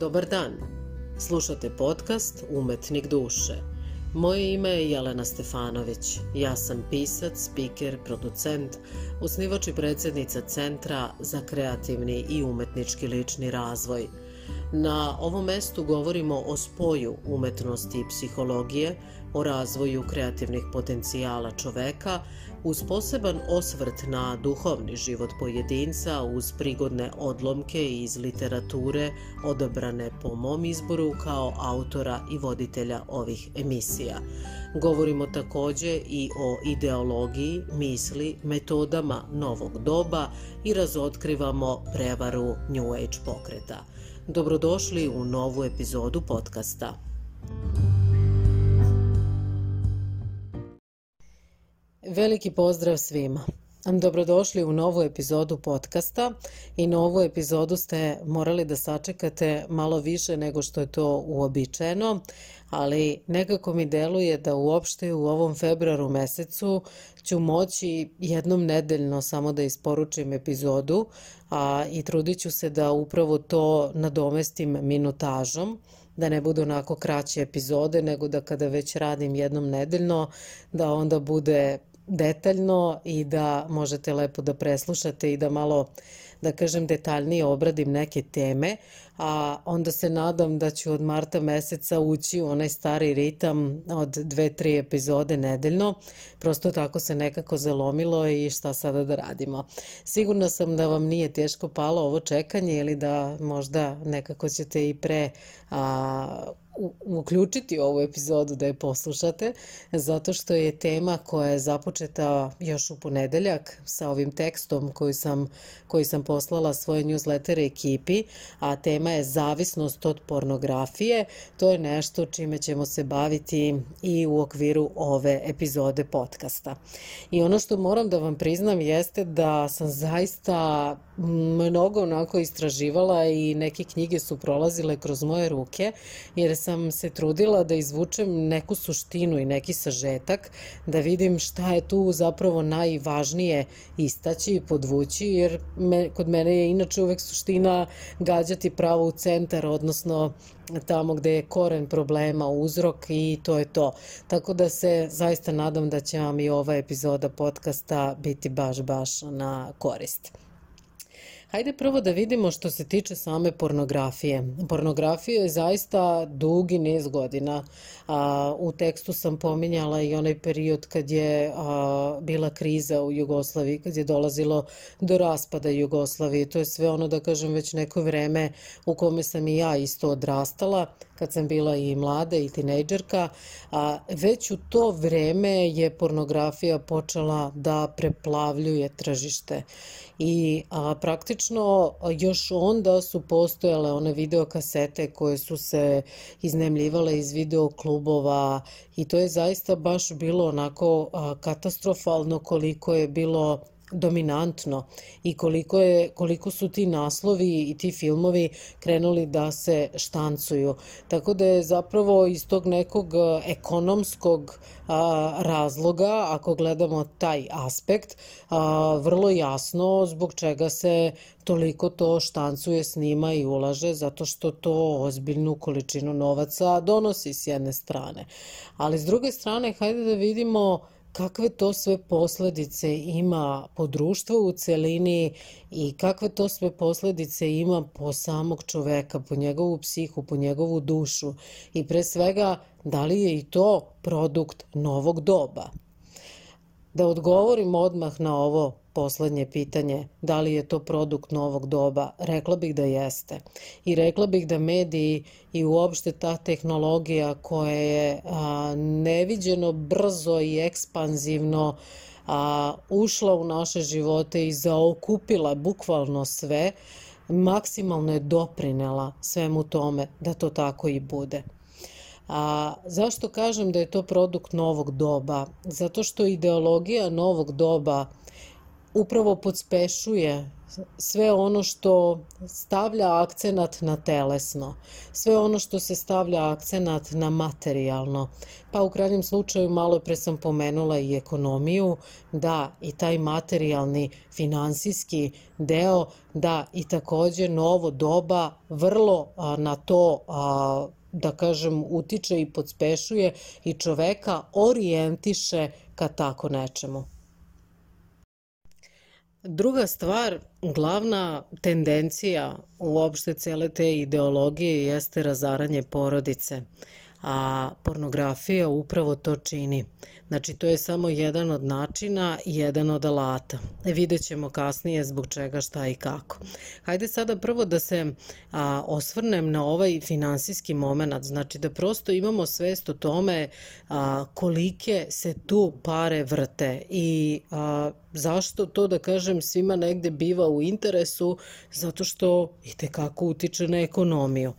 Dobar dan. Slušate podcast Umetnik duše. Moje ime je Jelena Stefanović. Ja sam pisac, speaker, producent, osnivač i predsednica Centra za kreativni i umetnički lični razvoj. Na ovom mestu govorimo o spoju umetnosti i psihologije, o razvoju kreativnih potencijala čoveka, uz poseban osvrt na duhovni život pojedinca uz prigodne odlomke iz literature odabrane po mom izboru kao autora i voditelja ovih emisija. Govorimo takođe i o ideologiji, misli, metodama novog doba i razotkrivamo prevaru New Age pokreta. Dobrodošli u novu epizodu podcasta. Veliki pozdrav svima. Dobrodošli u novu epizodu podcasta i novu epizodu ste morali da sačekate malo više nego što je to uobičajeno, ali nekako mi deluje da uopšte u ovom februaru mesecu ću moći jednom nedeljno samo da isporučim epizodu a, i trudit ću se da upravo to nadomestim minutažom da ne budu onako kraće epizode, nego da kada već radim jednom nedeljno, da onda bude detaljno i da možete lepo da preslušate i da malo, da kažem, detaljnije obradim neke teme, a onda se nadam da ću od marta meseca ući u onaj stari ritam od dve, tri epizode nedeljno. Prosto tako se nekako zalomilo i šta sada da radimo. Sigurna sam da vam nije teško palo ovo čekanje ili da možda nekako ćete i pre a, uključiti ovu epizodu da je poslušate, zato što je tema koja je započeta još u ponedeljak sa ovim tekstom koji sam, koji sam poslala svoje newslettere ekipi, a tema je zavisnost od pornografije. To je nešto čime ćemo se baviti i u okviru ove epizode podcasta. I ono što moram da vam priznam jeste da sam zaista mnogo onako istraživala i neke knjige su prolazile kroz moje ruke, jer sam se trudila da izvučem neku suštinu i neki sažetak, da vidim šta je tu zapravo najvažnije istaći i podvući, jer me, kod mene je inače uvek suština gađati pravo u centar, odnosno tamo gde je koren problema, uzrok i to je to. Tako da se zaista nadam da će vam i ova epizoda podcasta biti baš, baš na korist. Hajde prvo da vidimo što se tiče same pornografije. Pornografija je zaista dugi niz godina. A, u tekstu sam pominjala i onaj period kad je a, bila kriza u Jugoslaviji, kad je dolazilo do raspada Jugoslavije. To je sve ono, da kažem, već neko vreme u kome sam i ja isto odrastala kad sam bila i mlada i tinejdžerka, a već u to vreme je pornografija počela da preplavljuje tržište. I a, praktično još onda su postojale one videokasete koje su se iznemljivale iz videoklubova i to je zaista baš bilo onako a, katastrofalno koliko je bilo dominantno i koliko, je, koliko su ti naslovi i ti filmovi krenuli da se štancuju. Tako da je zapravo iz tog nekog e, ekonomskog a, razloga, ako gledamo taj aspekt, a, vrlo jasno zbog čega se toliko to štancuje, snima i ulaže, zato što to ozbiljnu količinu novaca donosi s jedne strane. Ali s druge strane, hajde da vidimo kakve to sve posledice ima po društvu u celini i kakve to sve posledice ima po samog čoveka, po njegovu psihu, po njegovu dušu i pre svega da li je i to produkt novog doba. Da odgovorim odmah na ovo poslednje pitanje, da li je to produkt novog doba, rekla bih da jeste. I rekla bih da mediji i uopšte ta tehnologija koja je a, neviđeno brzo i ekspanzivno a, ušla u naše živote i zaokupila bukvalno sve, maksimalno je doprinela svemu tome da to tako i bude. A zašto kažem da je to produkt novog doba? Zato što ideologija novog doba upravo podspešuje sve ono što stavlja akcenat na telesno, sve ono što se stavlja akcenat na materijalno, pa u krajnjem slučaju malo pre sam pomenula i ekonomiju, da i taj materijalni finansijski deo, da i takođe novo doba vrlo a, na to a, da kažem utiče i podspešuje i čoveka orijentiše ka tako nečemu. Druga stvar, glavna tendencija uopšte cele te ideologije jeste razaranje porodice, a pornografija upravo to čini. Znači, to je samo jedan od načina jedan od alata. E, vidjet ćemo kasnije zbog čega, šta i kako. Hajde sada prvo da se a, osvrnem na ovaj finansijski moment, znači da prosto imamo svest o tome a, kolike se tu pare vrte i a, zašto to da kažem svima negde biva u interesu, zato što i tekako utiče na ekonomiju.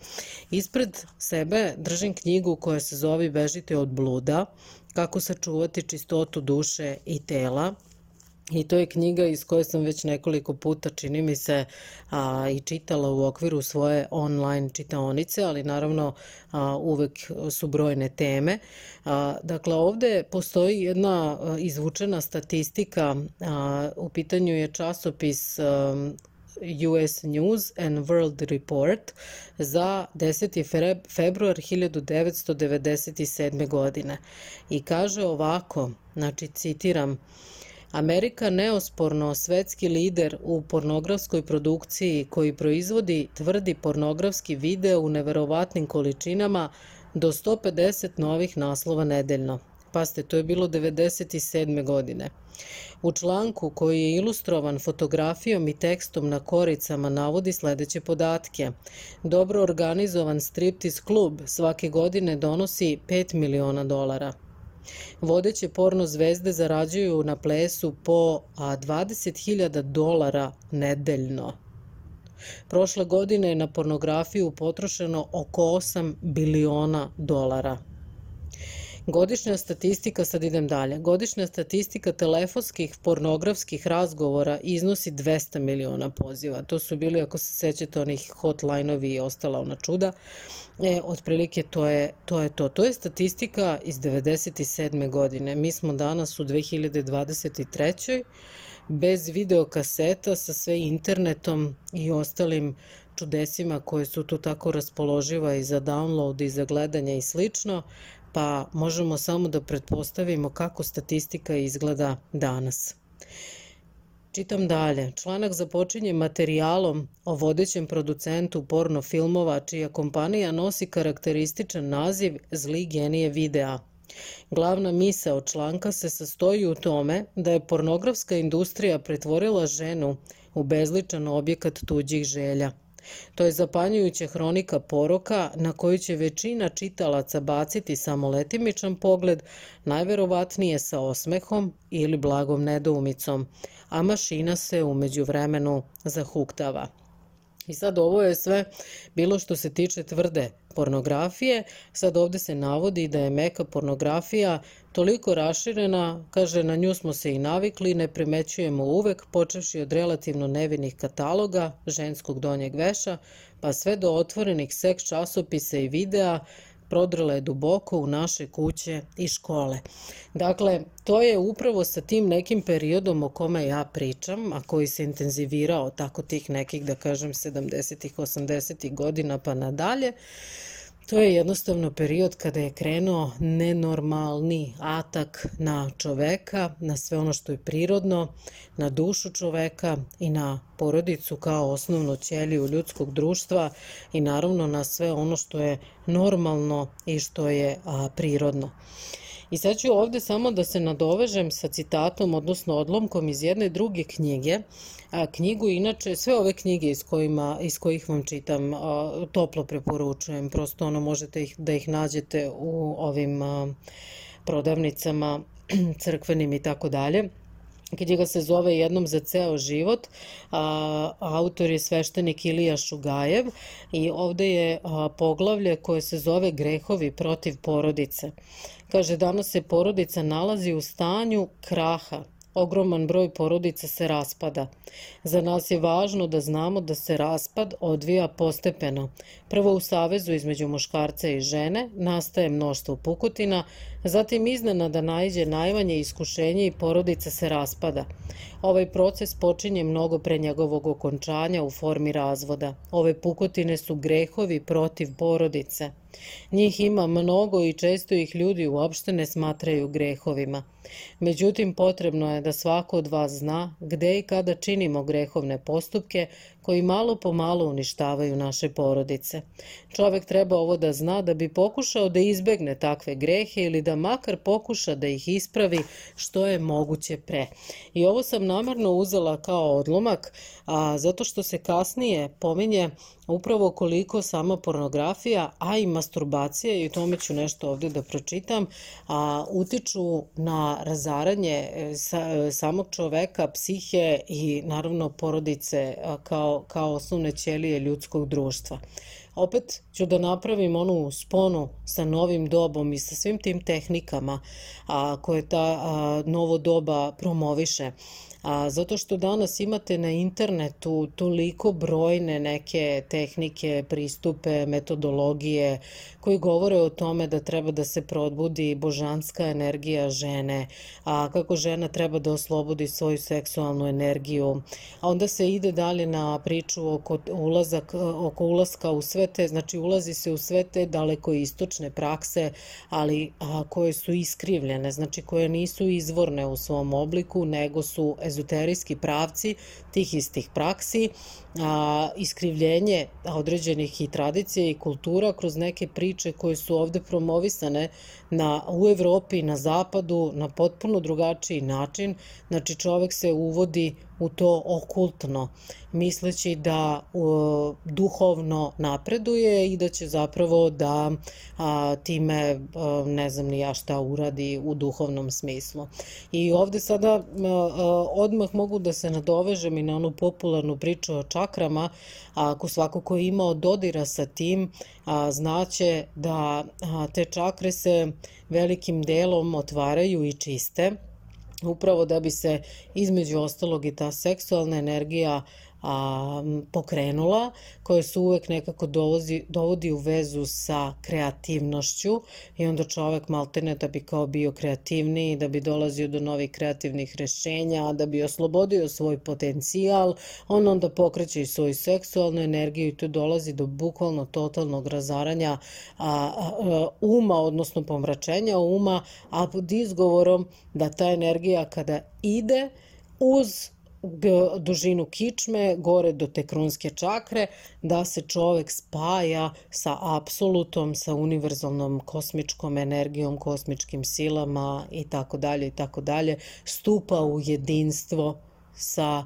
Ispred sebe držim knjigu koja se zove Bežite od bluda, kako sačuvati čistotu duše i tela. I to je knjiga iz koje sam već nekoliko puta, čini mi se, a, i čitala u okviru svoje online čitaonice, ali naravno a, uvek su brojne teme. A, dakle, ovde postoji jedna izvučena statistika, a, u pitanju je časopis a, US News and World Report za 10. februar 1997. godine i kaže ovako, znači citiram, Amerika neosporno svetski lider u pornografskoj produkciji koji proizvodi tvrdi pornografski video u neverovatnim količinama do 150 novih naslova nedeljno. Paste, to je bilo 97. godine. U članku koji je ilustrovan fotografijom i tekstom na koricama navodi sledeće podatke. Dobro organizovan striptiz klub svake godine donosi 5 miliona dolara. Vodeće porno zvezde zarađuju na plesu po 20.000 dolara nedeljno. Prošle godine je na pornografiju potrošeno oko 8 biliona dolara. Godišnja statistika, sad idem dalje, godišnja statistika telefonskih pornografskih razgovora iznosi 200 miliona poziva. To su bili, ako se sećate, onih hotline-ovi i ostala ona čuda. E, otprilike to je, to je to. To je statistika iz 97. godine. Mi smo danas u 2023. bez videokaseta sa sve internetom i ostalim čudesima koje su tu tako raspoloživa i za download i za gledanje i slično, pa možemo samo da pretpostavimo kako statistika izgleda danas. Čitam dalje. Članak započinje materijalom o vodećem producentu porno filmova čija kompanija nosi karakterističan naziv Zli genije videa. Glavna misa od članka se sastoji u tome da je pornografska industrija pretvorila ženu u bezličan objekat tuđih želja. To je zapanjujuća hronika poroka na koju će većina čitalaca baciti samo letimičan pogled, najverovatnije sa osmehom ili blagom nedoumicom, a mašina se umeđu vremenu zahuktava. I sad ovo je sve bilo što se tiče tvrde pornografije. Sad ovde se navodi da je meka pornografija toliko raširena, kaže na nju smo se i navikli, ne primećujemo uvek, počevši od relativno nevinih kataloga ženskog donjeg veša, pa sve do otvorenih seks časopisa i videa, prodrla je duboko u naše kuće i škole. Dakle, to je upravo sa tim nekim periodom o kome ja pričam, a koji se intenzivirao tako tih nekih, da kažem, 70-ih, 80-ih godina pa nadalje, To je jednostavno period kada je krenuo nenormalni atak na čoveka, na sve ono što je prirodno, na dušu čoveka i na porodicu kao osnovnu ćeliju ljudskog društva i naravno na sve ono što je normalno i što je a, prirodno. I sad ću ovde samo da se nadovežem sa citatom, odnosno odlomkom iz jedne druge knjige. A, knjigu, inače, sve ove knjige iz, kojima, iz kojih vam čitam, toplo preporučujem. Prosto ono možete ih, da ih nađete u ovim prodavnicama crkvenim i tako dalje. Knjiga se zove Jednom za ceo život, a, autor je sveštenik Ilija Šugajev i ovde je a, poglavlje koje se zove Grehovi protiv porodice. Kaže, danas se porodica nalazi u stanju kraha, ogroman broj porodica se raspada. Za nas je važno da znamo da se raspad odvija postepeno. Prvo u savezu između muškarca i žene nastaje mnoštvo pukotina, zatim iznenada najđe najmanje iskušenje i porodica se raspada. Ovaj proces počinje mnogo pre njegovog okončanja u formi razvoda. Ove pukotine su grehovi protiv porodice. Njih ima mnogo i često ih ljudi uopšte ne smatraju grehovima. Međutim, potrebno je da svako od vas zna gde i kada činimo grehovne postupke koji malo po malo uništavaju naše porodice. Čovek treba ovo da zna da bi pokušao da izbegne takve grehe ili da makar pokuša da ih ispravi što je moguće pre. I ovo sam namerno uzela kao odlomak, a, zato što se kasnije pominje upravo koliko sama pornografija, a i masturbacija, i o tome ću nešto ovde da pročitam, a, utiču na razaranje e, sa, e, samog čoveka, psihe i naravno porodice kao, kao osnovne ćelije ljudskog društva. Opet ću da napravim onu sponu sa novim dobom i sa svim tim tehnikama a, koje ta a, novo doba promoviše a, zato što danas imate na internetu toliko brojne neke tehnike, pristupe, metodologije koji govore o tome da treba da se probudi božanska energija žene, a kako žena treba da oslobodi svoju seksualnu energiju. A onda se ide dalje na priču oko, ulazak, oko ulaska u sve te, znači ulazi se u sve te daleko istočne prakse, ali a, koje su iskrivljene, znači koje nisu izvorne u svom obliku, nego su ezoterijski pravci tih istih praksi, a, iskrivljenje određenih i tradicija i kultura kroz neke priče koje su ovde promovisane na, u Evropi, na zapadu, na potpuno drugačiji način. Znači čovek se uvodi u to okultno, misleći da uh, duhovno napreduje i da će zapravo da a, time a, ne znam ni ja šta uradi u duhovnom smislu. I ovde sada a, odmah mogu da se nadovežem i na onu popularnu priču o čakrama, a ako svako ko je imao dodira sa tim, a, znaće da te čakre se velikim delom otvaraju i čiste, upravo da bi se između ostalog i ta seksualna energija a, pokrenula, koja se uvek nekako dovodi, dovodi u vezu sa kreativnošću i onda čovek maltene da bi kao bio kreativniji, da bi dolazio do novih kreativnih rešenja, da bi oslobodio svoj potencijal, on onda pokreće i svoju seksualnu energiju i tu dolazi do bukvalno totalnog razaranja a, a, uma, odnosno pomračenja uma, a pod izgovorom da ta energija kada ide uz dužinu kičme, gore do te krunske čakre, da se čovek spaja sa apsolutom, sa univerzalnom kosmičkom energijom, kosmičkim silama i tako dalje i tako dalje, stupa u jedinstvo sa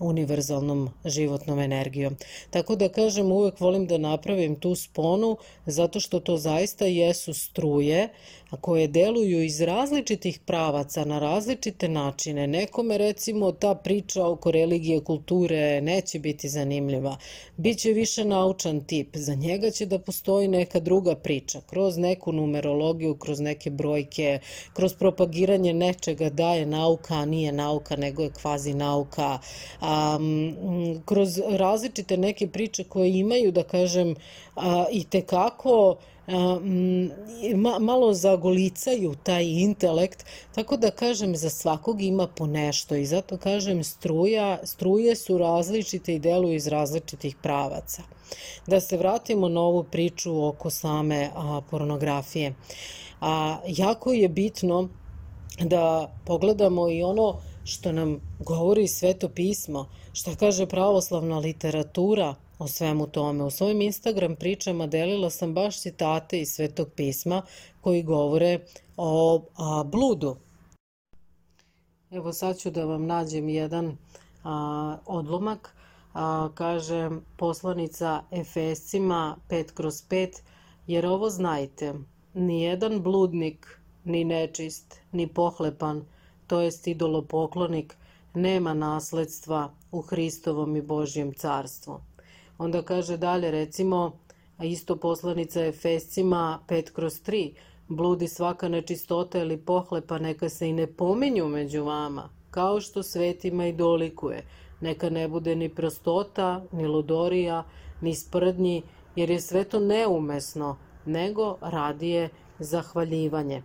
univerzalnom životnom energijom. Tako da kažem, uvek volim da napravim tu sponu, zato što to zaista jesu struje, a koje deluju iz različitih pravaca na različite načine. Nekome recimo ta priča oko religije, kulture neće biti zanimljiva. Biće više naučan tip. Za njega će da postoji neka druga priča. Kroz neku numerologiju, kroz neke brojke, kroz propagiranje nečega da je nauka, a nije nauka, nego je kvazi nauka. A, kroz različite neke priče koje imaju, da kažem, a, i tekako malo zagolicaju taj intelekt, tako da kažem za svakog ima po nešto i zato kažem struja, struje su različite i deluju iz različitih pravaca. Da se vratimo na ovu priču oko same a, pornografije. A, jako je bitno da pogledamo i ono što nam govori sveto pismo, šta kaže pravoslavna literatura o svemu tome. U svojim Instagram pričama delila sam baš citate iz Svetog pisma koji govore o a, bludu. Evo sad ću da vam nađem jedan a, odlomak. A, kaže poslanica Efescima 5 kroz 5, jer ovo znajte, ni jedan bludnik, ni nečist, ni pohlepan, to jest idolopoklonik, nema nasledstva u Hristovom i Božjem carstvu. Onda kaže dalje, recimo, isto poslanica Efescima 5 kroz 3, bludi svaka nečistota ili pohlepa, neka se i ne pominju među vama, kao što svetima i dolikuje. Neka ne bude ni prostota, ni lodorija, ni sprdnji, jer je sve to neumesno, nego radije zahvaljivanje.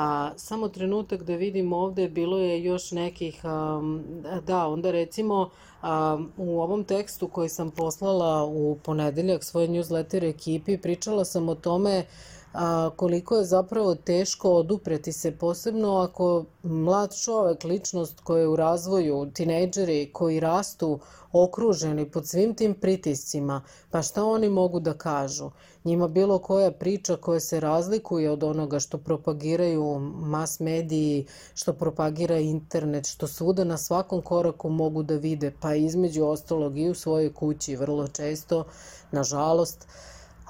A, samo trenutak da vidim ovde, bilo je još nekih, um, da, onda recimo um, u ovom tekstu koji sam poslala u ponedeljak svoj newsletter ekipi, pričala sam o tome a, koliko je zapravo teško odupreti se, posebno ako mlad čovek, ličnost koja je u razvoju, tinejdžeri koji rastu okruženi pod svim tim pritiscima, pa šta oni mogu da kažu? Njima bilo koja priča koja se razlikuje od onoga što propagiraju mas mediji, što propagira internet, što svuda na svakom koraku mogu da vide, pa između ostalog i u svojoj kući vrlo često, nažalost,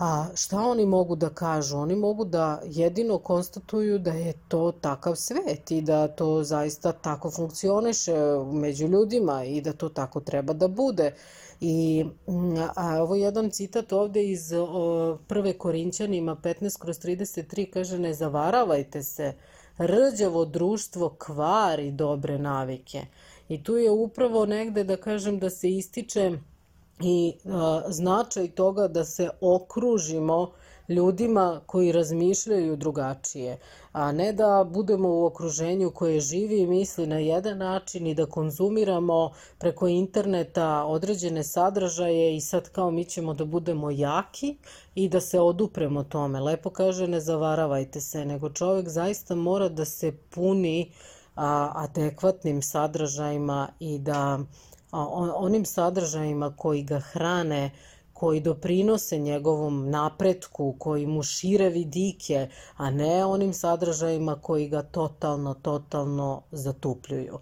A šta oni mogu da kažu? Oni mogu da jedino konstatuju da je to takav svet i da to zaista tako funkcioniše među ljudima i da to tako treba da bude. I a, ovo je jedan citat ovde iz o, prve Korinćanima 15 kroz 33 kaže ne zavaravajte se, rđavo društvo kvari dobre navike. I tu je upravo negde da kažem da se ističe i a, značaj toga da se okružimo ljudima koji razmišljaju drugačije, a ne da budemo u okruženju koje živi i misli na jedan način i da konzumiramo preko interneta određene sadržaje i sad kao mi ćemo da budemo jaki i da se odupremo tome. Lepo kaže ne zavaravajte se, nego čovek zaista mora da se puni a, adekvatnim sadržajima i da onim sadržajima koji ga hrane, koji doprinose njegovom napretku, koji mu šire vidike, a ne onim sadržajima koji ga totalno, totalno zatupljuju.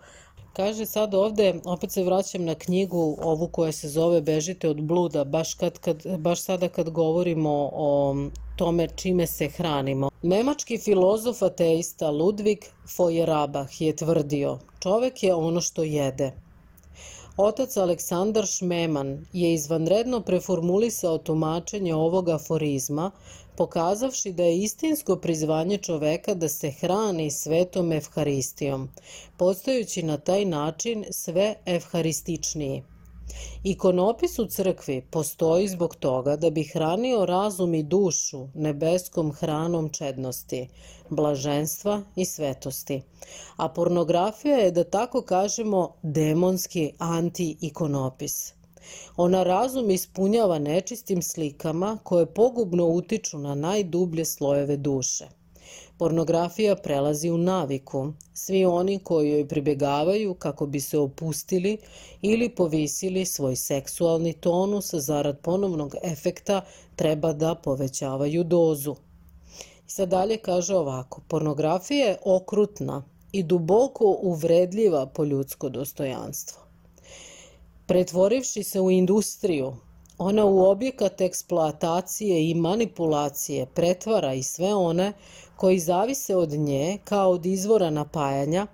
Kaže sad ovde, opet se vraćam na knjigu ovu koja se zove Bežite od bluda, baš, kad, kad, baš sada kad govorimo o tome čime se hranimo. Nemački filozof ateista Ludwig Feuerbach je tvrdio, čovek je ono što jede. Otac Aleksandar Šmeman je izvanredno preformulisao tumačenje ovog aforizma, pokazavši da je istinsko prizvanje čoveka da se hrani svetom evharistijom, postajući na taj način sve evharističniji. Ikonopis u crkvi postoji zbog toga da bi hranio razum i dušu nebeskom hranom čednosti, blaženstva i svetosti. A pornografija je, da tako kažemo, demonski anti-ikonopis. Ona razum ispunjava nečistim slikama koje pogubno utiču na najdublje slojeve duše. Pornografija prelazi u naviku. Svi oni koji joj pribegavaju kako bi se opustili ili povisili svoj seksualni tonus zarad ponovnog efekta treba da povećavaju dozu. I sad dalje kaže ovako, pornografija je okrutna i duboko uvredljiva po ljudsko dostojanstvo. Pretvorivši se u industriju, ona u objekat eksploatacije i manipulacije pretvara i sve one koji zavise od nje kao od izvora napajanja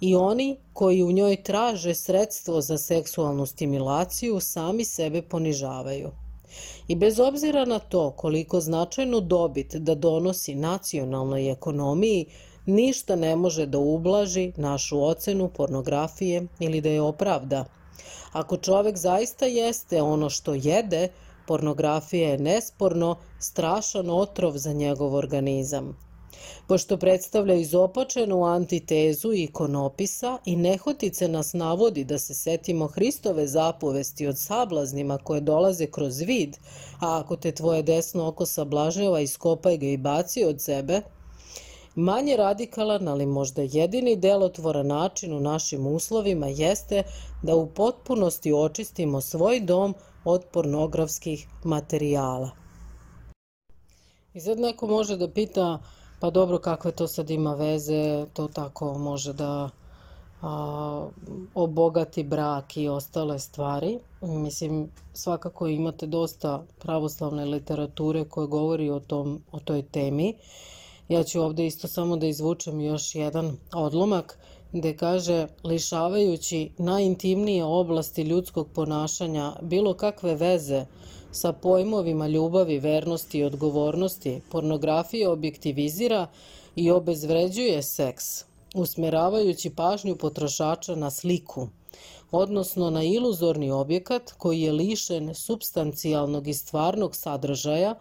i oni koji u njoj traže sredstvo za seksualnu stimulaciju sami sebe ponižavaju. I bez obzira na to koliko značajnu dobit da donosi nacionalnoj ekonomiji, ništa ne može da ublaži našu ocenu pornografije ili da je opravda. Ako čovek zaista jeste ono što jede, pornografija je nesporno strašan otrov za njegov organizam. Pošto predstavlja izopačenu antitezu ikonopisa i nehotice nas navodi da se setimo Hristove zapovesti od sablaznima koje dolaze kroz vid, a ako te tvoje desno oko sablaževa, iskopaj ga i baci od sebe, Manje radikalan, ali možda jedini delotvoran način u našim uslovima jeste da u potpunosti očistimo svoj dom od pornografskih materijala. I sad neko može da pita Pa dobro, kakve to sad ima veze, to tako može da a, obogati brak i ostale stvari. Mislim, svakako imate dosta pravoslavne literature koje govori o, tom, o toj temi. Ja ću ovde isto samo da izvučem još jedan odlomak gde kaže lišavajući najintimnije oblasti ljudskog ponašanja bilo kakve veze sa pojmovima ljubavi, vernosti i odgovornosti, pornografija objektivizira i obezvređuje seks, usmeravajući pažnju potrošača na sliku, odnosno na iluzorni objekat koji je lišen substancijalnog i stvarnog sadržaja,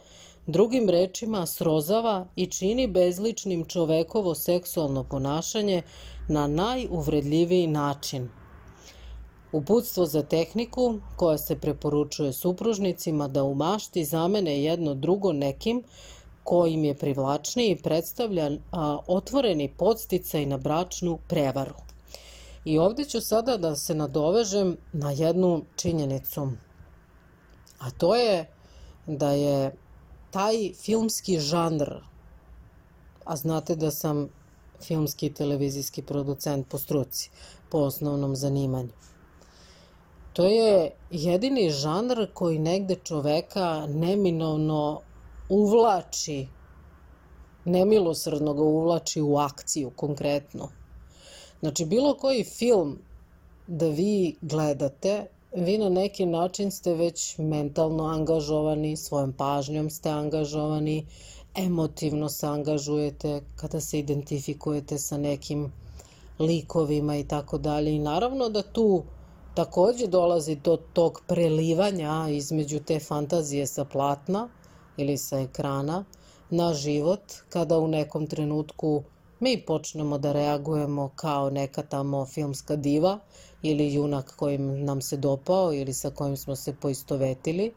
drugim rečima srozava i čini bezličnim čovekovo seksualno ponašanje na najuvredljiviji način. Uputstvo za tehniku koja se preporučuje supružnicima da u mašti zamene jedno drugo nekim kojim je privlačniji predstavlja a, otvoreni podsticaj na bračnu prevaru. I ovde ću sada da se nadovežem na jednu činjenicu, a to je da je taj filmski žanr, a znate da sam filmski i televizijski producent po struci, po osnovnom zanimanju. To je jedini žanr koji negde čoveka neminovno uvlači, nemilosrdno ga uvlači u akciju konkretno. Znači, bilo koji film da vi gledate, vi na neki način ste već mentalno angažovani, svojom pažnjom ste angažovani, emotivno se angažujete kada se identifikujete sa nekim likovima i tako dalje. I naravno da tu takođe dolazi do tog prelivanja između te fantazije sa platna ili sa ekrana na život kada u nekom trenutku mi počnemo da reagujemo kao neka tamo filmska diva ili junak kojim nam se dopao ili sa kojim smo se poistovetili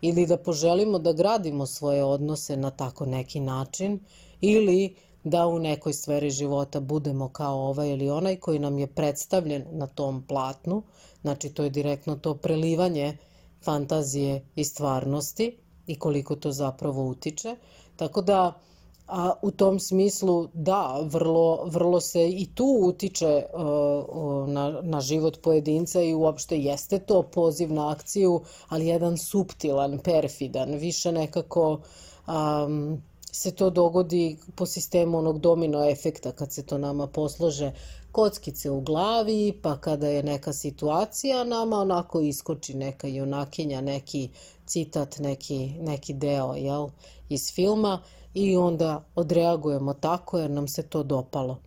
ili da poželimo da gradimo svoje odnose na tako neki način ili da u nekoj sferi života budemo kao ovaj ili onaj koji nam je predstavljen na tom platnu, znači to je direktno to prelivanje fantazije i stvarnosti i koliko to zapravo utiče. Tako da a u tom smislu da, vrlo, vrlo se i tu utiče uh, na, na život pojedinca i uopšte jeste to poziv na akciju, ali jedan suptilan, perfidan, više nekako um, se to dogodi po sistemu onog domino efekta kad se to nama poslože kockice u glavi, pa kada je neka situacija, nama onako iskoči neka junakinja, neki citat, neki, neki deo jel, iz filma i onda odreagujemo tako jer nam se to dopalo.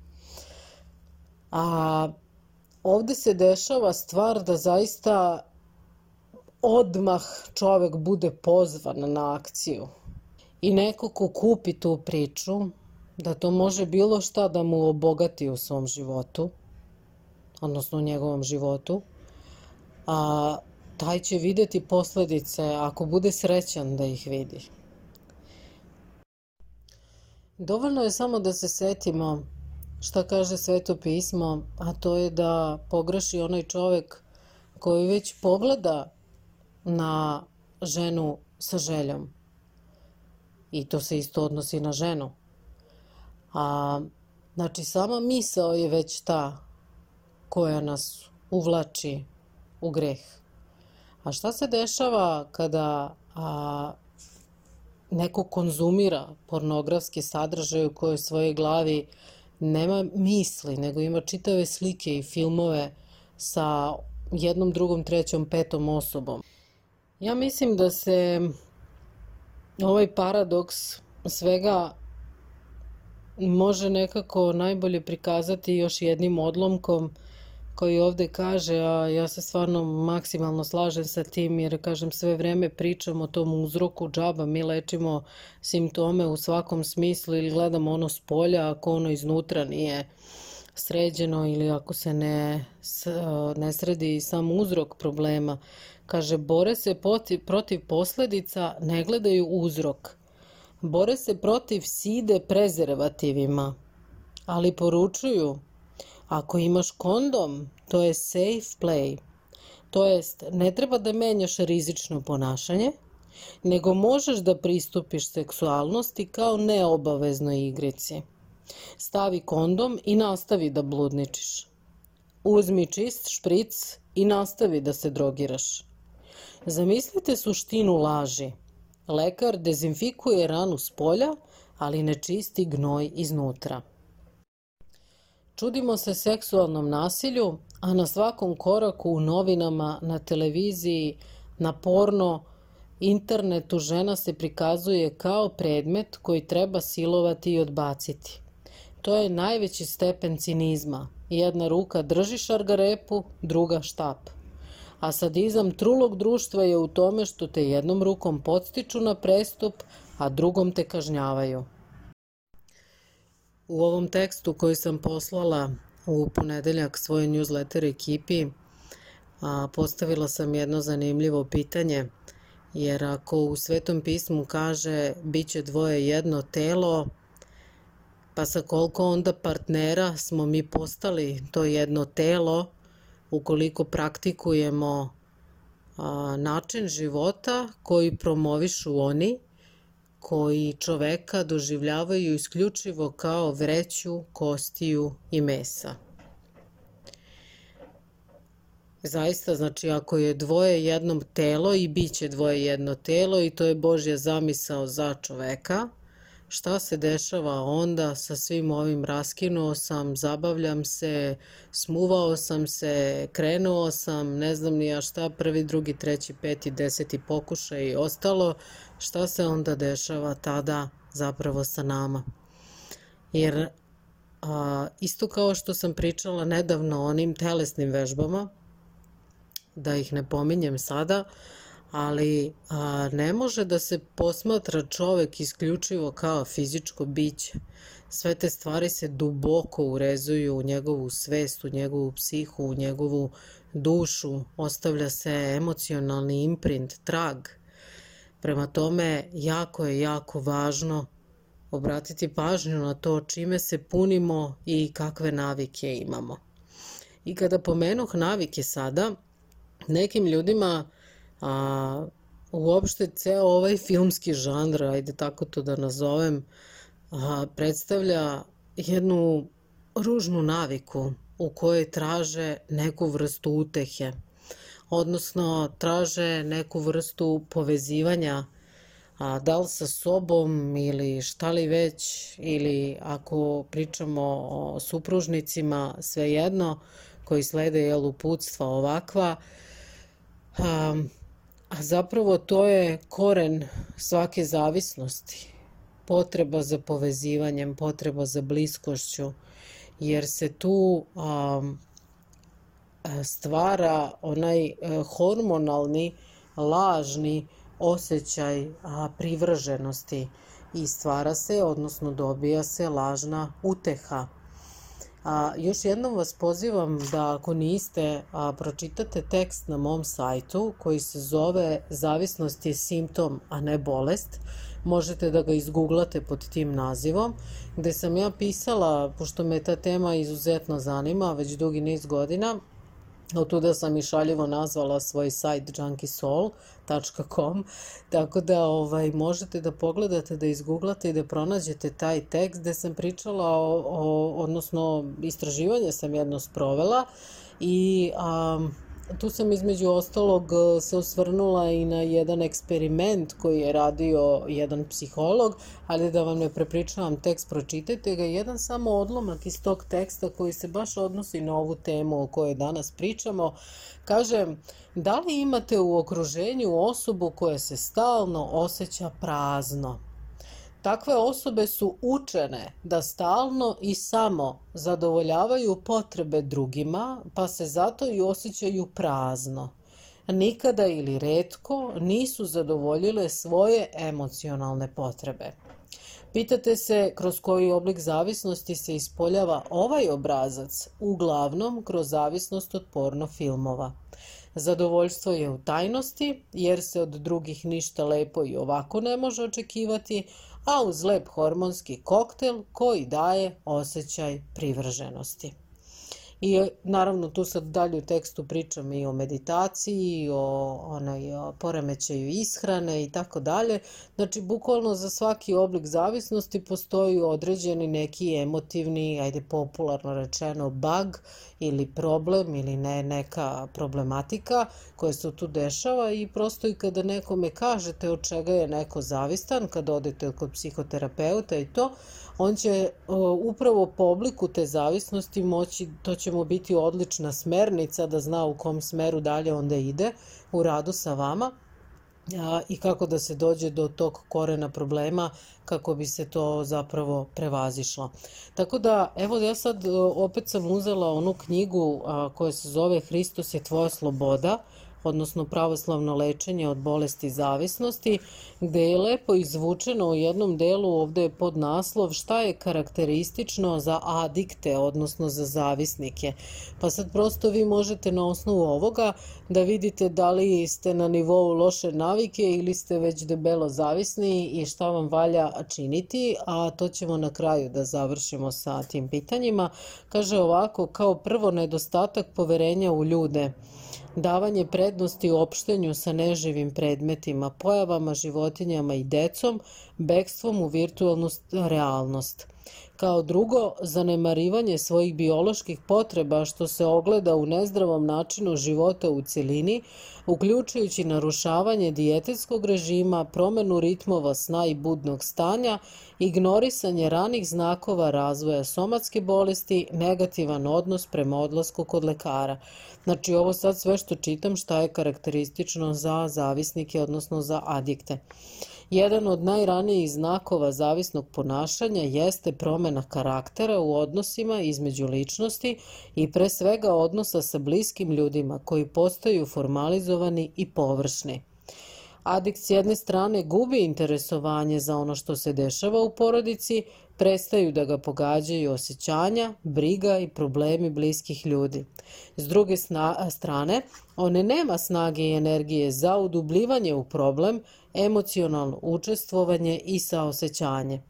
A ovde se dešava stvar da zaista odmah čovek bude pozvan na akciju i neko ko kupi tu priču, da to može bilo šta da mu obogati u svom životu, odnosno u njegovom životu, a taj će videti posledice ako bude srećan da ih vidi. Dovoljno je samo da se setimo šta kaže Sveto pismo, a to je da pogreši onaj čovek koji već pogleda na ženu sa željom. I to se isto odnosi na ženu. A, znači, sama misao je već ta koja nas uvlači u greh. A šta se dešava kada a, neko konzumira pornografski sadržaj u kojoj svojoj glavi nema misli, nego ima čitave slike i filmove sa jednom, drugom, trećom, petom osobom. Ja mislim da se ovaj paradoks svega može nekako najbolje prikazati još jednim odlomkom koji ovde kaže, a ja se stvarno maksimalno slažem sa tim jer kažem sve vreme pričam o tom uzroku džaba, mi lečimo simptome u svakom smislu ili gledamo ono s polja ako ono iznutra nije sređeno ili ako se ne, ne sredi sam uzrok problema. Kaže, bore se protiv, protiv posledica, ne gledaju uzrok. Bore se protiv side prezervativima, ali poručuju Ako imaš kondom, to je safe play. To jest, ne treba da menjaš rizično ponašanje, nego možeš da pristupiš seksualnosti kao neobaveznoj igrici. Stavi kondom i nastavi da bludničiš. Uzmi čist špric i nastavi da se drogiraš. Zamislite suštinu laži. Lekar dezinfikuje ranu s polja, ali ne čisti gnoj iznutra. Čudimo se seksualnom nasilju, a na svakom koraku u novinama, na televiziji, na porno, internetu žena se prikazuje kao predmet koji treba silovati i odbaciti. To je najveći stepen cinizma. Jedna ruka drži šargarepu, druga štap. A sadizam trulog društva je u tome što te jednom rukom podstiču na prestup, a drugom te kažnjavaju. U ovom tekstu koji sam poslala u ponedeljak svoj newsletter ekipi, postavila sam jedno zanimljivo pitanje, jer ako u Svetom pismu kaže bit će dvoje jedno telo, pa sa koliko onda partnera smo mi postali to jedno telo, ukoliko praktikujemo način života koji promovišu oni, koji čoveka doživljavaju isključivo kao vreću, kostiju i mesa. Zaista, znači, ako je dvoje jedno telo i bit će dvoje jedno telo i to je Božja zamisao za čoveka, šta se dešava onda sa svim ovim raskinuo sam, zabavljam se, smuvao sam se, krenuo sam, ne znam ni ja šta, prvi, drugi, treći, peti, deseti pokušaj i ostalo, šta se onda dešava tada zapravo sa nama. Jer a, isto kao što sam pričala nedavno o onim telesnim vežbama, da ih ne pominjem sada, ali a, ne može da se posmatra čovek isključivo kao fizičko biće. Sve te stvari se duboko urezuju u njegovu svest, u njegovu psihu, u njegovu dušu, ostavlja se emocionalni imprint, trag. Prema tome, jako je, jako važno obratiti pažnju na to čime se punimo i kakve navike imamo. I kada pomenuh navike sada, nekim ljudima a, uopšte ceo ovaj filmski žanr, ajde tako to da nazovem, a, predstavlja jednu ružnu naviku u kojoj traže neku vrstu utehe, odnosno traže neku vrstu povezivanja a, da li sa sobom ili šta li već, ili ako pričamo o supružnicima, svejedno, koji slede jel, uputstva ovakva, a, A zapravo to je koren svake zavisnosti. Potreba za povezivanjem, potreba za bliskošću, jer se tu um, stvara onaj e, hormonalni, lažni osjećaj a, privrženosti i stvara se, odnosno dobija se lažna uteha A, još jednom vas pozivam da ako niste, a, pročitate tekst na mom sajtu koji se zove Zavisnost je simptom, a ne bolest. Možete da ga izgooglate pod tim nazivom, gde sam ja pisala, pošto me ta tema izuzetno zanima, već dugi niz godina, Od tuda sam i šaljivo nazvala svoj sajt junkisoul.com, tako da ovaj, možete da pogledate, da izgooglate i da pronađete taj tekst gde sam pričala, o, o, odnosno istraživanje sam jedno sprovela i um, tu sam između ostalog e, se osvrnula i na jedan eksperiment koji je radio jedan psiholog, ali da vam ne prepričavam tekst, pročitajte ga. Jedan samo odlomak iz tog teksta koji se baš odnosi na ovu temu o kojoj danas pričamo. Kaže, da li imate u okruženju osobu koja se stalno osjeća prazno? Takve osobe su učene da stalno i samo zadovoljavaju potrebe drugima, pa se zato i osjećaju prazno. Nikada ili redko nisu zadovoljile svoje emocionalne potrebe. Pitate se kroz koji oblik zavisnosti se ispoljava ovaj obrazac, uglavnom kroz zavisnost od porno filmova. Zadovoljstvo je u tajnosti, jer se od drugih ništa lepo i ovako ne može očekivati, a uz lep hormonski koktel koji daje osjećaj privrženosti. I naravno tu sad dalje u tekstu pričam i o meditaciji, o, onaj, o poremećaju ishrane i tako dalje. Znači, bukvalno za svaki oblik zavisnosti postoji određeni neki emotivni, ajde popularno rečeno, bug ili problem ili ne, neka problematika koja se tu dešava i prosto i kada nekome kažete od čega je neko zavistan, kad odete kod psihoterapeuta i to, on će upravo po obliku te zavisnosti moći, to će mu biti odlična smernica da zna u kom smeru dalje onda ide u radu sa vama. i kako da se dođe do tog korena problema kako bi se to zapravo prevazišlo. Tako da, evo ja sad opet sam uzela onu knjigu koja se zove Hristos je tvoja sloboda, odnosno pravoslavno lečenje od bolesti zavisnosti, gde je lepo izvučeno u jednom delu ovde je pod naslov šta je karakteristično za adikte, odnosno za zavisnike. Pa sad prosto vi možete na osnovu ovoga da vidite da li ste na nivou loše navike ili ste već debelo zavisni i šta vam valja činiti, a to ćemo na kraju da završimo sa tim pitanjima. Kaže ovako, kao prvo nedostatak poverenja u ljude davanje prednosti u opštenju sa neživim predmetima, pojavama, životinjama i decom, bekstvom u virtualnu realnost. Kao drugo, zanemarivanje svojih bioloških potreba što se ogleda u nezdravom načinu života u celini, uključujući narušavanje dijetetskog režima, promenu ritmova sna i budnog stanja, ignorisanje ranih znakova razvoja somatske bolesti, negativan odnos prema odlasku kod lekara. Znači ovo sad sve što čitam šta je karakteristično za zavisnike, odnosno za adikte. Jedan od najranijih znakova zavisnog ponašanja jeste promena karaktera u odnosima između ličnosti i pre svega odnosa sa bliskim ljudima koji postaju formalizovani i površni. Adikt s jedne strane gubi interesovanje za ono što se dešava u porodici, prestaju da ga pogađaju osjećanja, briga i problemi bliskih ljudi. S druge strane, one nema snage i energije za udubljivanje u problem, emocionalno učestvovanje i saosećanje.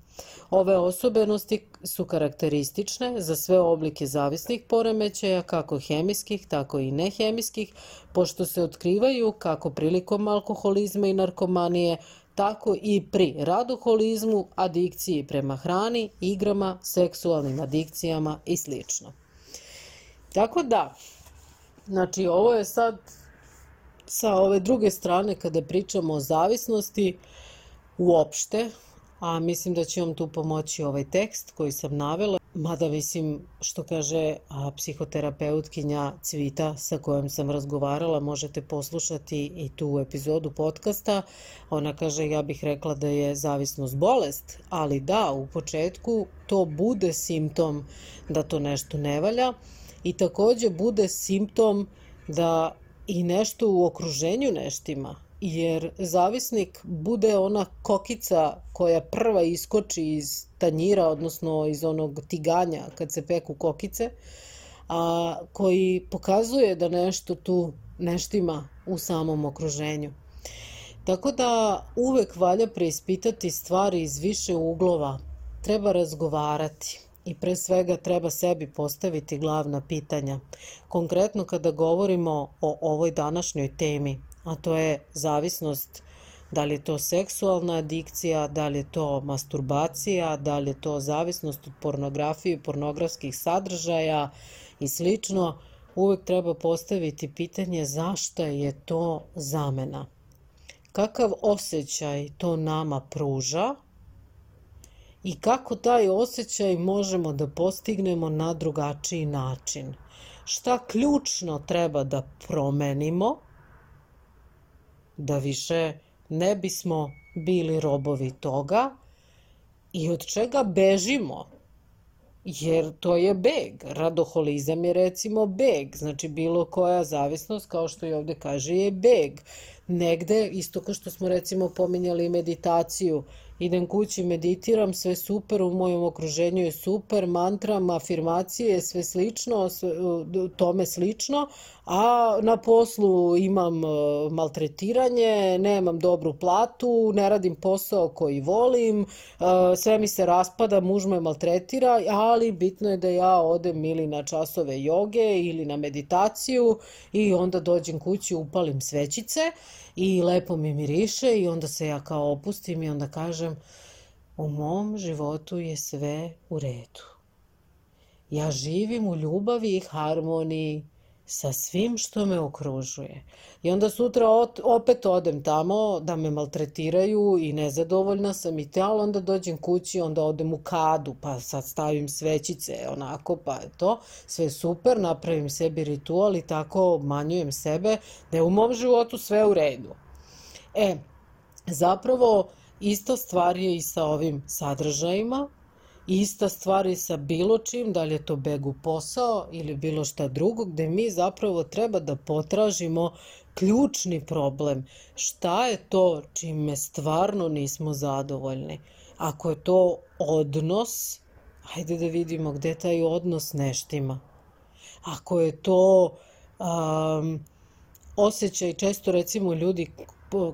Ove osobenosti su karakteristične za sve oblike zavisnih poremećaja, kako hemijskih, tako i nehemijskih, pošto se otkrivaju kako prilikom alkoholizma i narkomanije, tako i pri radoholizmu, adikciji prema hrani, igrama, seksualnim adikcijama i sl. Tako da, znači ovo je sad sa ove druge strane kada pričamo o zavisnosti uopšte, a mislim da će vam tu pomoći ovaj tekst koji sam navela, mada mislim što kaže psihoterapeutkinja Cvita sa kojom sam razgovarala, možete poslušati i tu epizodu podcasta. Ona kaže ja bih rekla da je zavisnost bolest, ali da, u početku to bude simptom da to nešto ne valja i takođe bude simptom da i nešto u okruženju neštima, jer zavisnik bude ona kokica koja prva iskoči iz tanjira, odnosno iz onog tiganja kad se peku kokice, a koji pokazuje da nešto tu neštima u samom okruženju. Tako da uvek valja preispitati stvari iz više uglova, treba razgovarati i pre svega treba sebi postaviti glavna pitanja. Konkretno kada govorimo o ovoj današnjoj temi, a to je zavisnost da li je to seksualna adikcija, da li je to masturbacija, da li je to zavisnost od pornografije, pornografskih sadržaja i slično, uvek treba postaviti pitanje zašto je to zamena. Kakav osjećaj to nama pruža i kako taj osjećaj možemo da postignemo na drugačiji način. Šta ključno treba da promenimo da više ne bismo bili robovi toga i od čega bežimo jer to je beg. Radoholizam je recimo beg, znači bilo koja zavisnost, kao što i ovde kaže, je beg. Negde, isto kao što smo recimo pominjali meditaciju, idem kući, meditiram, sve super, u mojom okruženju je super, mantram, afirmacije, sve slično, sve, tome slično, a na poslu imam e, maltretiranje, nemam dobru platu, ne radim posao koji volim, e, sve mi se raspada, muž me maltretira, ali bitno je da ja odem ili na časove joge ili na meditaciju i onda dođem kući, upalim svećice i lepo mi miriše i onda se ja kao opustim i onda kažem u mom životu je sve u redu. Ja živim u ljubavi i harmoniji sa svim što me okružuje. I onda sutra opet odem tamo da me maltretiraju i nezadovoljna sam i te, ali onda dođem kući, onda odem u kadu, pa sad stavim svećice, onako, pa je to sve super, napravim sebi ritual i tako obmanjujem sebe da je u mom životu sve u redu. E, zapravo ista stvar je i sa ovim sadržajima, ista stvar je sa bilo čim, da li je to beg u posao ili bilo šta drugo, gde mi zapravo treba da potražimo ključni problem. Šta je to čime stvarno nismo zadovoljni? Ako je to odnos, hajde da vidimo gde taj odnos neštima. Ako je to um, osjećaj, često recimo ljudi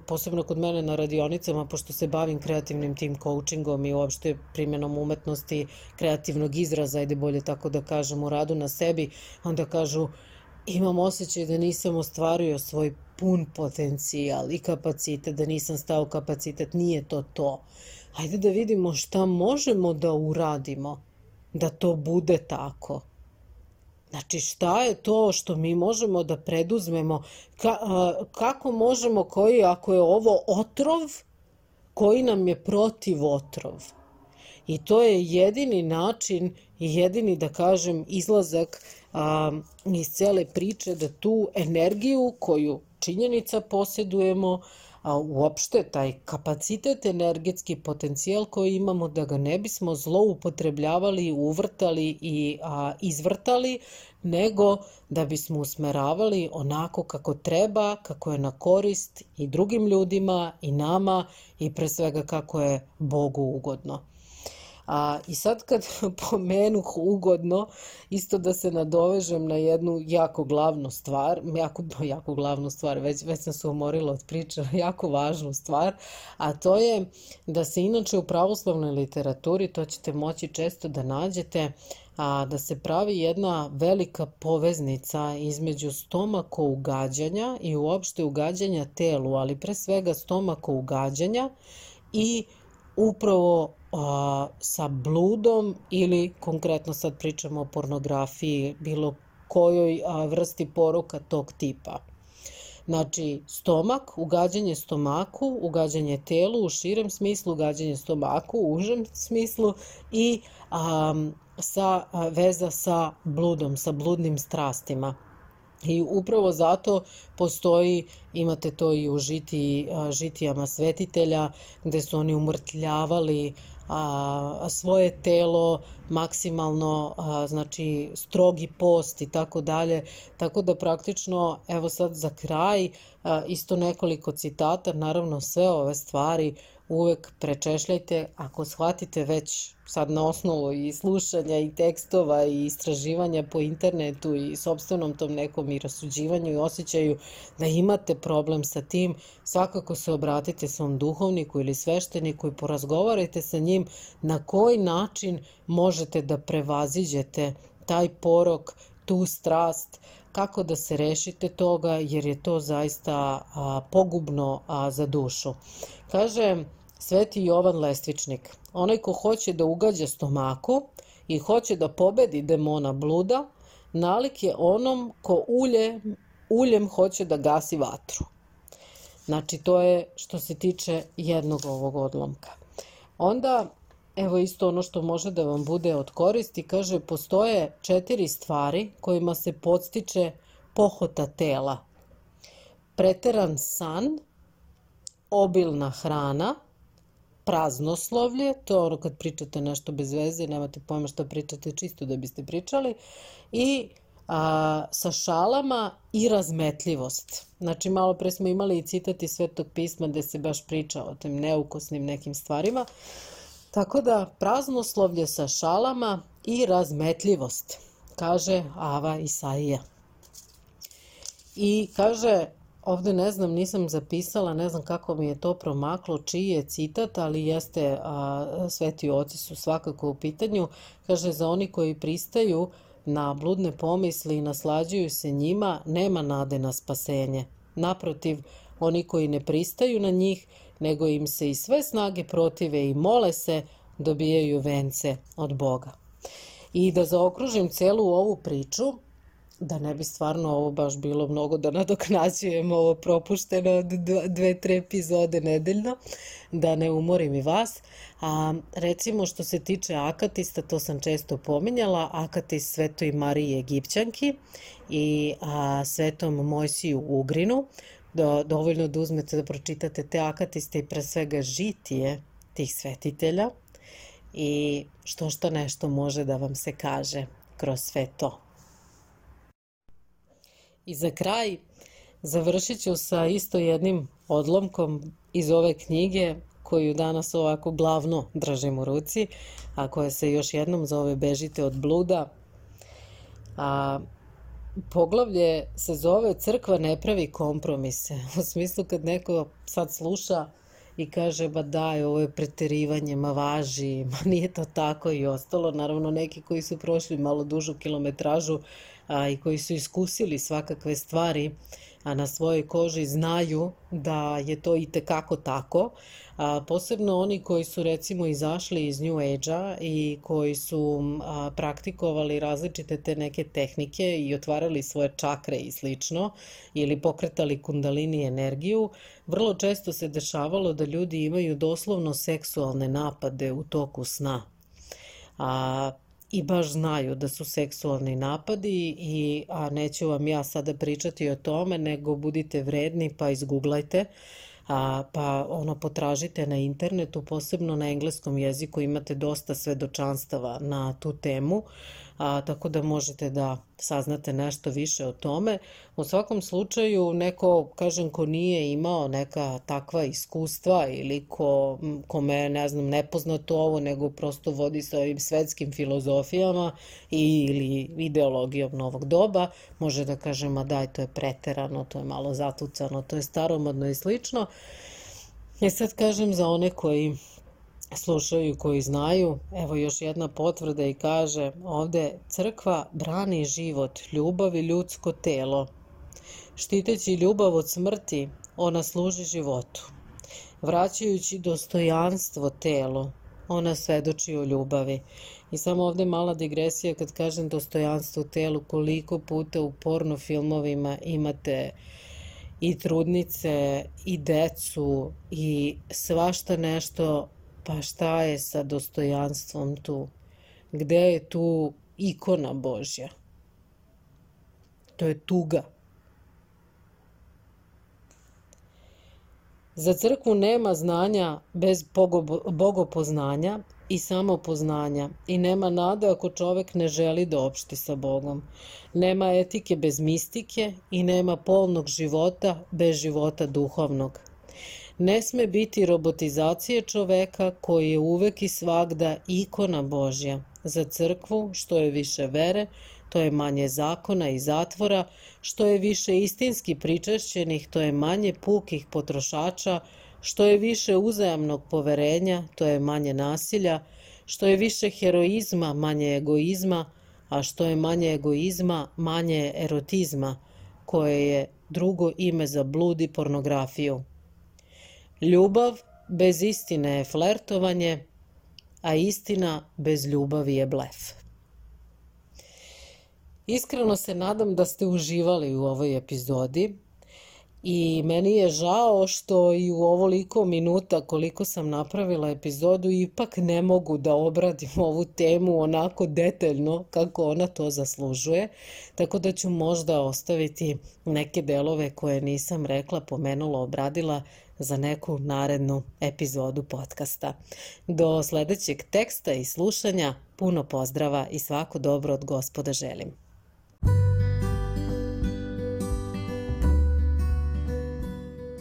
posebno kod mene na radionicama, pošto se bavim kreativnim tim coachingom i uopšte primjenom umetnosti, kreativnog izraza, ajde bolje tako da kažem, u radu na sebi, onda kažu imam osjećaj da nisam ostvario svoj pun potencijal i kapacitet, da nisam stao kapacitet, nije to to. Hajde da vidimo šta možemo da uradimo da to bude tako. Znači šta je to što mi možemo da preduzmemo, ka, a, kako možemo koji, ako je ovo otrov, koji nam je protiv otrov. I to je jedini način i jedini, da kažem, izlazak a, iz cele priče da tu energiju koju činjenica posjedujemo, a uopšte taj kapacitet, energetski potencijal koji imamo da ga ne bismo zloupotrebljavali, uvrtali i a, izvrtali, nego da bismo usmeravali onako kako treba, kako je na korist i drugim ljudima i nama i pre svega kako je Bogu ugodno. A, I sad kad pomenuh ugodno, isto da se nadovežem na jednu jako glavnu stvar, jako, jako glavnu stvar, već, već sam se umorila od priče, jako važnu stvar, a to je da se inače u pravoslavnoj literaturi, to ćete moći često da nađete, a, da se pravi jedna velika poveznica između stomako ugađanja i uopšte ugađanja telu, ali pre svega stomako ugađanja i upravo sa bludom ili konkretno sad pričamo o pornografiji, bilo kojoj vrsti poruka tog tipa. Znači, stomak, ugađanje stomaku, ugađanje telu u širem smislu, ugađanje stomaku u užem smislu i a, sa a, veza sa bludom, sa bludnim strastima. I upravo zato postoji, imate to i u žiti, žitijama svetitelja, gde su oni umrtljavali a, svoje telo maksimalno, a, znači strogi post i tako dalje. Tako da praktično, evo sad za kraj, a, isto nekoliko citata, naravno sve ove stvari uvek prečešljajte ako shvatite već sad na osnovu i slušanja i tekstova i istraživanja po internetu i sobstvenom tom nekom i rasuđivanju i osjećaju da imate problem sa tim, svakako se obratite svom duhovniku ili svešteniku i porazgovarajte sa njim na koji način možete da prevaziđete taj porok, tu strast, kako da se rešite toga, jer je to zaista a, pogubno a, za dušu. Kaže, Sveti Jovan Lestvičnik, onaj ko hoće da ugađa stomaku i hoće da pobedi demona bluda, nalik je onom ko ulje, uljem hoće da gasi vatru. Znači, to je što se tiče jednog ovog odlomka. Onda, evo isto ono što može da vam bude od koristi, kaže, postoje četiri stvari kojima se podstiče pohota tela. Preteran san, obilna hrana, praznoslovlje, to je ono kad pričate nešto bez veze, nemate pojma što pričate čisto da biste pričali, i a, sa šalama i razmetljivost. Znači, malo pre smo imali i citat iz Svetog pisma gde se baš priča o tim neukosnim nekim stvarima. Tako da, praznoslovlje sa šalama i razmetljivost, kaže Ava Isaija. I kaže, Ovde ne znam, nisam zapisala, ne znam kako mi je to promaklo, čiji je citat, ali jeste, a, sveti oci su svakako u pitanju. Kaže, za oni koji pristaju na bludne pomisli i naslađuju se njima, nema nade na spasenje. Naprotiv, oni koji ne pristaju na njih, nego im se i sve snage protive i mole se, dobijaju vence od Boga. I da zaokružim celu ovu priču, da ne bi stvarno ovo baš bilo mnogo da nadoknađujemo ovo propušteno od dve, tre epizode nedeljno, da ne umorim i vas. A, recimo što se tiče akatista, to sam često pominjala, akatist Svetoj Mariji Egipćanki i a, Svetom Mojsiju Ugrinu, da, dovoljno da uzmete da pročitate te akatiste i pre svega žitije tih svetitelja i što što nešto može da vam se kaže kroz sve to. I za kraj završit ću sa isto jednim odlomkom iz ove knjige koju danas ovako glavno držim u ruci, a koja se još jednom zove Bežite od bluda. A, poglavlje se zove Crkva ne pravi kompromise. U smislu kad neko sad sluša i kaže ba daj, ovo je preterivanje, ma važi, ma nije to tako i ostalo. Naravno neki koji su prošli malo dužu kilometražu a, i koji su iskusili svakakve stvari a na svojoj koži znaju da je to i tekako tako. A, posebno oni koji su recimo izašli iz New Age-a i koji su a, praktikovali različite te neke tehnike i otvarali svoje čakre i slično ili pokretali kundalini energiju, vrlo često se dešavalo da ljudi imaju doslovno seksualne napade u toku sna. A, i baš znaju da su seksualni napadi i a neću vam ja sada pričati o tome nego budite vredni pa izguglajte a, pa ono potražite na internetu posebno na engleskom jeziku imate dosta svedočanstava na tu temu a, tako da možete da saznate nešto više o tome. U svakom slučaju, neko, kažem, ko nije imao neka takva iskustva ili ko, kome, ne znam, nepoznato ovo, nego prosto vodi sa ovim svetskim filozofijama i, ili ideologijom novog doba, može da kaže, ma daj, to je preterano, to je malo zatucano, to je staromodno i slično. I sad kažem za one koji slušaju koji znaju, evo još jedna potvrda i kaže ovde crkva brani život, ljubav i ljudsko telo. Štiteći ljubav od smrti, ona služi životu. Vraćajući dostojanstvo telu, ona svedoči o ljubavi. I samo ovde mala digresija kad kažem dostojanstvo telu, koliko puta u porno filmovima imate i trudnice i decu i svašta nešto Pa šta je sa dostojanstvom tu? Gde je tu ikona Božja? To je tuga. Za crkvu nema znanja bez bogopoznanja i samopoznanja i nema nade ako čovek ne želi da opšti sa Bogom. Nema etike bez mistike i nema polnog života bez života duhovnog. Ne sme biti robotizacije čoveka koji je uvek i svagda ikona Božja. Za crkvu što je više vere, to je manje zakona i zatvora, što je više istinski pričešćenih, to je manje pukih potrošača, što je više uzajamnog poverenja, to je manje nasilja, što je više heroizma, manje egoizma, a što je manje egoizma, manje erotizma, koje je drugo ime za blud i pornografiju. Ljubav bez istine je flertovanje, a istina bez ljubavi je blef. Iskreno se nadam da ste uživali u ovoj epizodi i meni je žao što i u ovoliko minuta koliko sam napravila epizodu ipak ne mogu da obradim ovu temu onako detaljno kako ona to zaslužuje, tako da ću možda ostaviti neke delove koje nisam rekla, pomenula, obradila za neku narednu epizodu podcasta. Do sledećeg teksta i slušanja puno pozdrava i svako dobro od gospoda želim.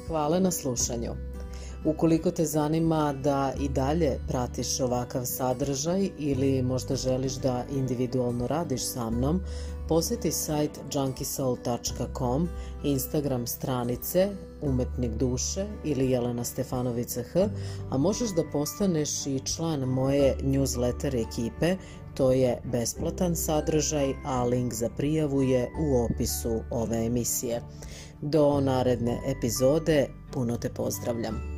Hvala na slušanju. Ukoliko te zanima da i dalje pratiš ovakav sadržaj ili možda želiš da individualno radiš sa mnom, poseti sajt junkisoul.com, Instagram stranice Umetnik duše ili Jelena Stefanovica H, a možeš da postaneš i član moje newsletter ekipe, to je besplatan sadržaj, a link za prijavu je u opisu ove emisije. Do naredne epizode, puno te pozdravljam.